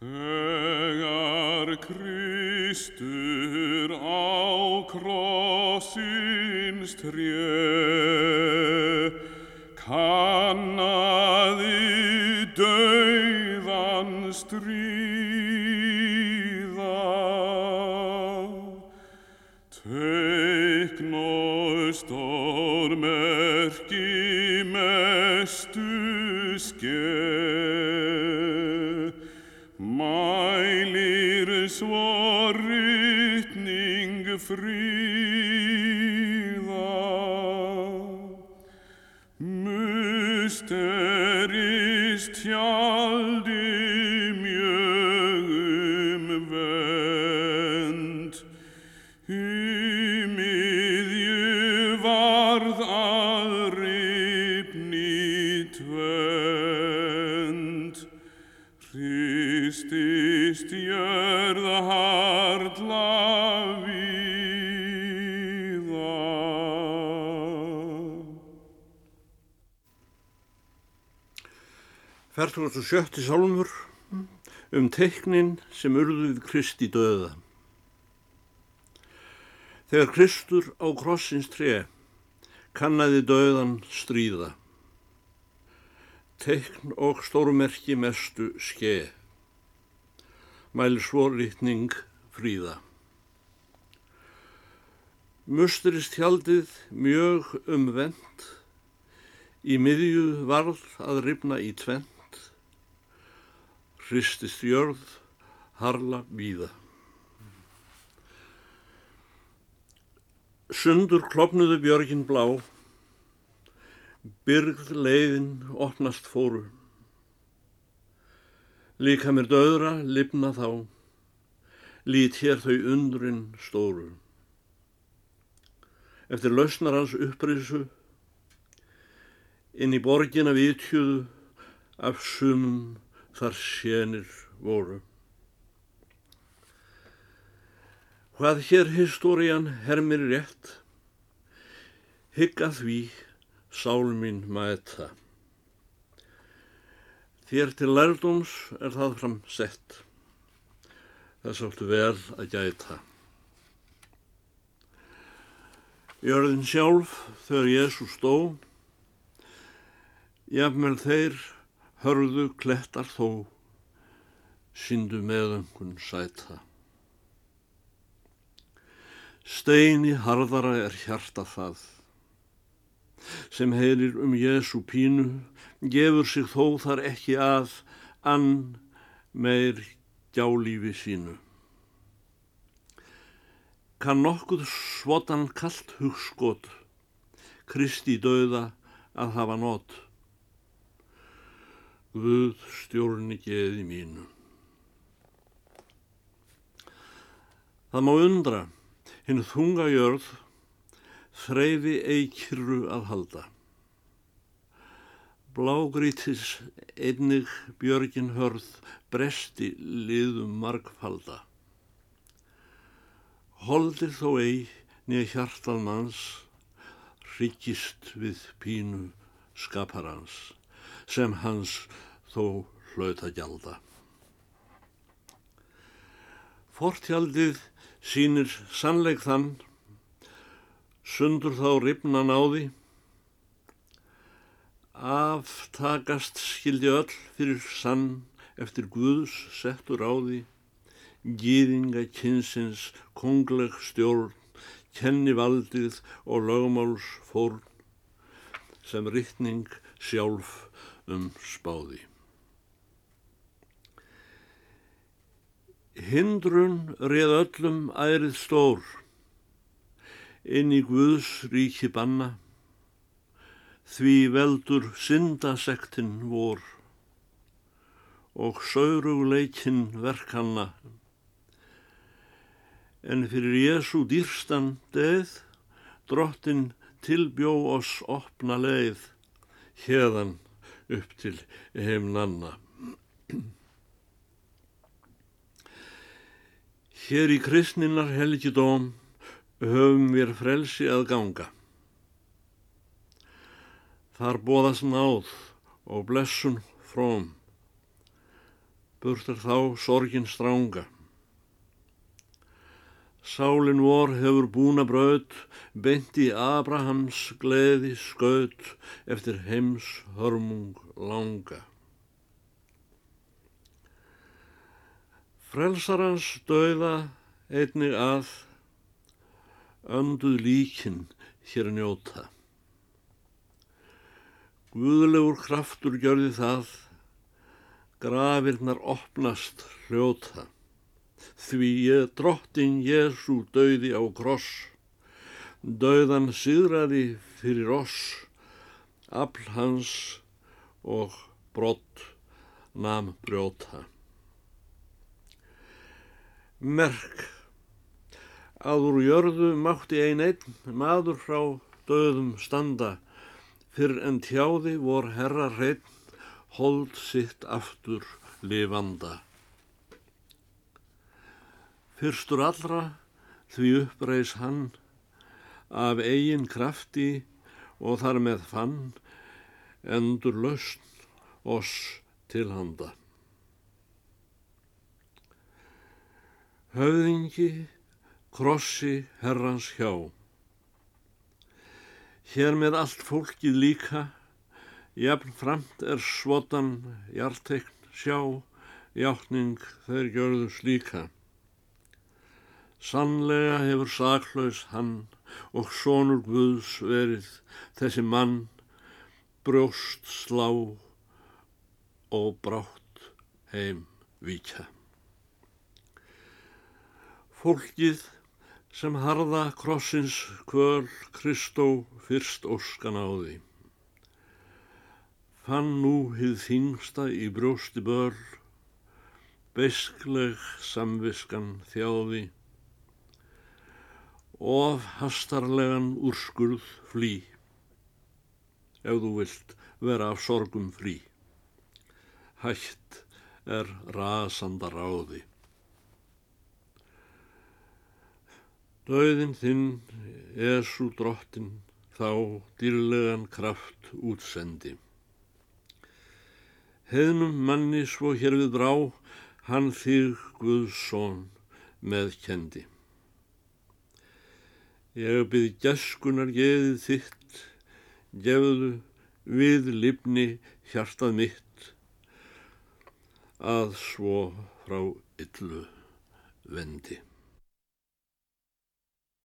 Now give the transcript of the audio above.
Þegar Kristur á krossins tré kannaði dauðan stríða svo rytning fríða Musterist tjaldi mjög umvend Í miðju varð að ripni tvend Hristist jörða hardla víða. Fertugast og sjötti sálmur um teiknin sem urðu við Kristi döða. Þegar Kristur á krossins tre kannaði döðan stríða. Teikn og stórmerki mestu ske. Mæli svo rítning fríða. Musturist hjaldið mjög umvend, í miðju varð að rifna í tvent, hristist jörð, harla víða. Sundur klopnuðu björgin blá, byrgð leiðin opnast fóru. Líka mér döðra lifna þá, lít hér þau undrin stóru. Eftir lausnar hans upprisu, inn í borgina vitjuðu af sumum þar sénir voru. Hvað hér historian hermir rétt, hygg að því sál mín mæta. Þér til lærdóms er það fram sett, þess áttu vel að gæta. Jörðin sjálf þegar Jésús dó, jafnvel þeir hörðu klettar þó, síndu meðöngun sæta. Steini harðara er hjarta það, sem heyrir um Jésu pínu, gefur sig þó þar ekki að ann meir gjálífi sínu. Kann nokkuð svotan kallt hugskot, Kristi döða að hafa nót. Guð stjórni geði mínu. Það má undra, hinn þunga jörð, þreyfi eikirru að halda. Blágrítis einnig björgin hörð bresti liðum margfalda. Holdir þó ei nýja hjartan manns, hryggist við pínu skaparans, sem hans þó hlaut að gjalda. Fortjaldið sínir sannleik þann, sundur þá ripna náði, aftakast skildi öll fyrir sann eftir Guðs settur áði, gýðinga kynsins kongleg stjórn, kenni valdið og lögmáls fórn, sem rittning sjálf um spáði. Hindrun reð öllum ærið stór, inn í Guðs ríki banna, því veldur syndasektin vor og saurugleikinn verkanna. En fyrir Jésu dýrstan deð, drottin tilbjó oss opna leið, hérðan upp til heimnanna. Hér í kristninnar helgidóm höfum við frelsi að ganga. Þar bóðast náð og blessun fróm. burtar þá sorgin stránga. Sálin vor hefur búna braut, beint í Abrahams gleði skaut eftir heims hörmung langa. Frelsarans döiða einnig að önduð líkin hér njóta. Guðlegur kraftur gjörði það, grafirnar opnast hljóta. Því ég drottin Jésu döiði á kross, döiðan siðraði fyrir oss, afl hans og brott nam brjóta. Merk. Að úr jörðu mátti ein einn maður frá döðum standa, fyrr en tjáði vor herra hreinn, hold sitt aftur lifanda. Fyrstur allra því uppreis hann af eigin krafti og þar með fann endur lausn oss til handa. Höfðingi krossi herrans hjá Hér með allt fólkið líka, jafn framt er svotan hjartekn sjá, hjáttning þeir gjörðu slíka. Sannlega hefur saklaus hann og sonur Guðs verið þessi mann, brjóst slá og brátt heim vika. Fólkið sem harða krossins kvöl Kristó fyrst óskan á því. Fann nú hið þingsta í brjósti börl, beiskleg samviskan þjáði, of hastarlegan úrskurð flý, ef þú vilt vera af sorgum frí. Hætt er rasandar áði. Dauðin þinn, Esu drottin, þá dýrlegan kraft útsendi. Heðnum manni svo hér við brá, hann þig Guðsson meðkendi. Ég byrð gæskunar geðið þitt, gefðu við lifni hjartað mitt, að svo frá yllu vendi.